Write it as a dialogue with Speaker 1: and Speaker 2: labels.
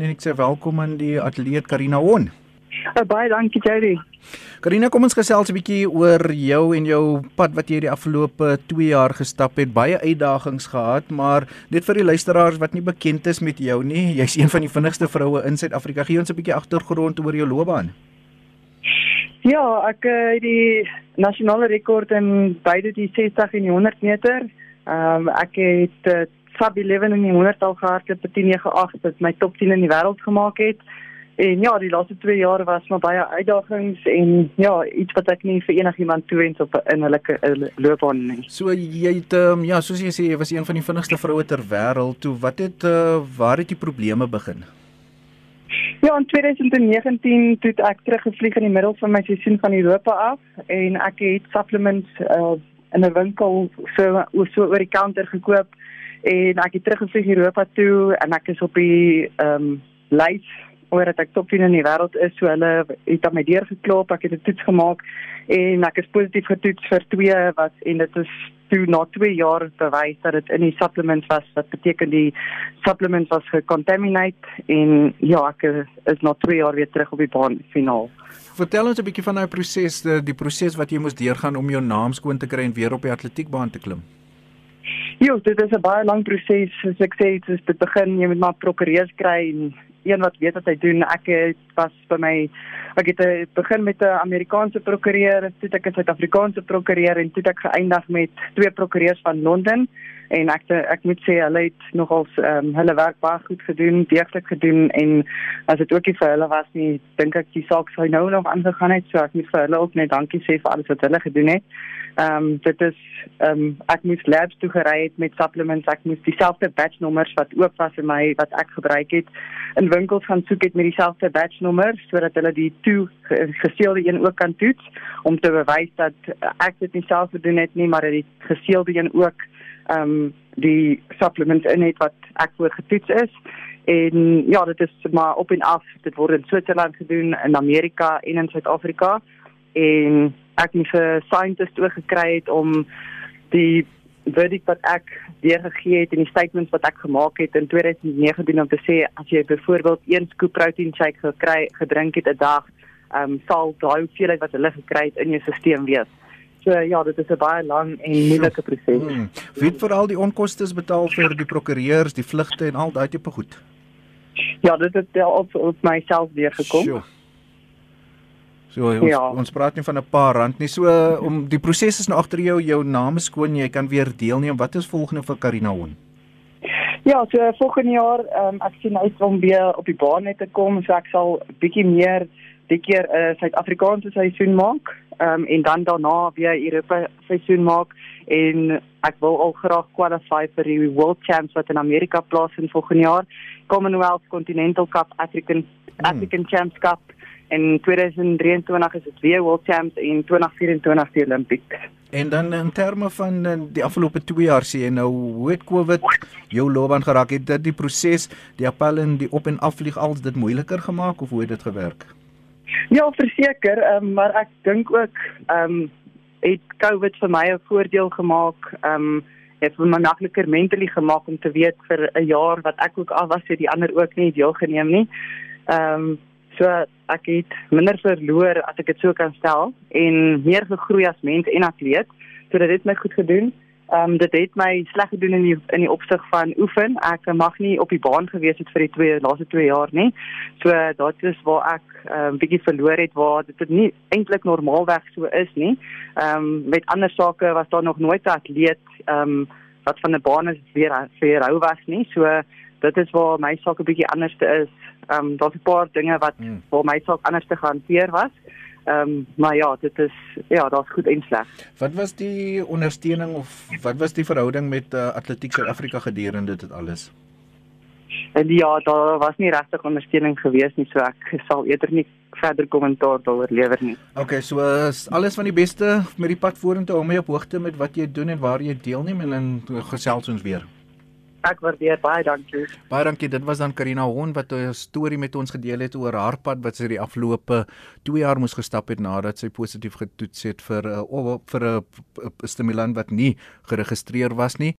Speaker 1: En ek sê welkom aan die atleet Karina Hon.
Speaker 2: Uh, baie dankie Jerry.
Speaker 1: Karina, kom ons gesels 'n bietjie oor jou en jou pad wat jy die afgelope 2 jaar gestap het. Baie uitdagings gehad, maar net vir die luisteraars wat nie bekend is met jou nie, jy's een van die vinnigste vroue in Suid-Afrika. Gee ons 'n bietjie agtergrond oor jou loopbaan.
Speaker 2: Ja, ek het uh, die nasionale rekord in beide die 60 en die 100 meter. Ehm um, ek het sub 11 in die 100 al gehardloop op 10.98 wat my top 10 in die wêreld gemaak het. En ja, die laaste 2 jaar was maar baie uitdagings en ja, iets wat ek nie vir enigiemand toewens op in hulle loopbaan nie.
Speaker 1: So jy het um, ja, soos jy sê, jy was een van die vinnigste vroue ter wêreld. Toe wat het uh, waar het die probleme begin?
Speaker 2: Ja, in 2019 toe ek teruggevlieg in die middel van my seisoen van Europa af en ek het supplements uh, in 'n winkel so so oor die counter gekoop en ek het teruggevlieg Europa toe en ek is op die ehm um, lys oor dat ek top 10 in die wêreld is so hulle het aan my deur geklop ek het 'n toets gemaak en ek is positief getoets vir 2 wat en dit is toe na 2 jaar bewys dat dit in die supplements was wat beteken die supplements was gecontaminate en ja ek is na 2 jaar weer terug op die baan finaal
Speaker 1: Vertel ons 'n bietjie van daai proses, die, die proses wat jy moes deurgaan om jou naam skoon te kry en weer op die atletiekbaan te klim.
Speaker 2: Ja, dit is 'n baie lang proses. Soos ek sê, dit is te begin jy moet maar prokureurs kry en een wat weet wat hy doen. Ek het was by my ek het eh, begin met 'n Amerikaanse prokureur, toe ek 'n Suid-Afrikaanse prokureur en toe ek geëindig met twee prokureurs van Londen en ek ek moet sê hulle het nogals ehm um, hulle werk baie goed gedoen, deeglik gedoen en as dit ook nie vir hulle was nie, dink ek die saak sou nou nog aangegaan het. So ek moet vir hulle ook net dankie sê vir alles wat hulle gedoen het. Ehm um, dit is ehm um, ek moes labs toe gery het met supplements. Ek moes dieselfde batch nommers wat oop was in my wat ek gebruik het in winkels gaan soek het met dieselfde batch nommer sodat hulle die toe geseelde een ook kan toets om te bewys dat ek dit nie self gedoen het nie, maar dat die geseelde een ook ehm um, die supplements in het wat ek voor getoets is. En ja, dit is maar op en af. Dit word in Switserland gedoen, in Amerika en in Suid-Afrika. En ek het 'n scientist ook gekry het om die verdict wat ek deurgegee het en die statements wat ek gemaak het in 2019 om te sê as jy byvoorbeeld een scoop protein shake gekry gedrink het 'n dag, ehm um, sal daai hoeveelheid wat hulle gekry het in jou stelsel wees. So ja, dit is 'n baie lang en moeilike proses. Hmm.
Speaker 1: Wie het veral die onkoste betaal vir die prokureurs, die vlugte en al daai tipe goed?
Speaker 2: Ja, dit het op op myself deurgekom. Sure.
Speaker 1: So ons ja. ons praat nie van 'n paar rand nie. So om die proses is nou agter jou, jou naam is skoon, jy kan weer deelneem. Wat is volgende vir Karina Hon?
Speaker 2: Ja, so volgende jaar, um, ek sien uit om weer op die baan net te kom, so ek sal bietjie meer dit keer 'n uh, Suid-Afrikaanse seisoen maak, um, en dan daarna weer Europa seisoen maak en ek wil al graag kwalify vir die World Champs wat in Amerika plaasvind volgende jaar, Commonwealth Continental Cup, African hmm. African Champs Cup en 2023 is dit weer World Champs en 2024 die Olympics.
Speaker 1: En dan in terme van eh, die afgelope 2 jaar sien jy nou hoe het Covid jou loopbaan geraak het dit die proses die appel en die op en af vlieg als dit moeiliker gemaak of hoe het dit gewerk?
Speaker 2: Ja, verseker, um, maar ek dink ook ehm um, het Covid vir my 'n voordeel gemaak. Ehm um, het my makliker mentally gemaak om te weet vir 'n jaar wat ek ook al was het die ander ook nie deelgeneem nie. Ehm um, So ek het minder verloor as ek dit so kan stel en meer gegroei as mens en atleet. So dit het my goed gedoen. Ehm um, dit het my sleg gedoen in die in die opsig van oefen. Ek mag nie op die baan gewees het vir die twee laaste 2 jaar nie. So dit is waar ek 'n um, bietjie verloor het waar dit nie eintlik normaalweg so is nie. Ehm um, met ander sake was daar nog nooit 'n atleet ehm um, wat van 'n baan is weer weer hou was nie. So dit is waar my saak 'n bietjie anders is ehm um, daar's 'n paar dinge wat hmm. vir my saak anders te hanteer was. Ehm um, maar ja, dit is ja, daar's goed en sleg.
Speaker 1: Wat was die ondersteuning of wat was die verhouding met uh, Atletiek Suid-Afrika gedurende dit alles?
Speaker 2: En ja, daar was nie regtig ondersteuning gewees nie, so ek sal eerder nie verder kommentaar daaroor lewer nie.
Speaker 1: Okay, so is alles van die beste met die pad vorentoe om my op hoogte met wat jy doen en waar jy deelneem en dan gesels ons weer.
Speaker 2: Ek waardeer baie dankie.
Speaker 1: Baie dankie. Dit was dan Karina Hon wat 'n storie met ons gedeel het oor haar pad wat sy die afgelope 2 jaar moes gestap het nadat sy positief getoets het vir 'n vir 'n stimulant wat nie geregistreer was nie.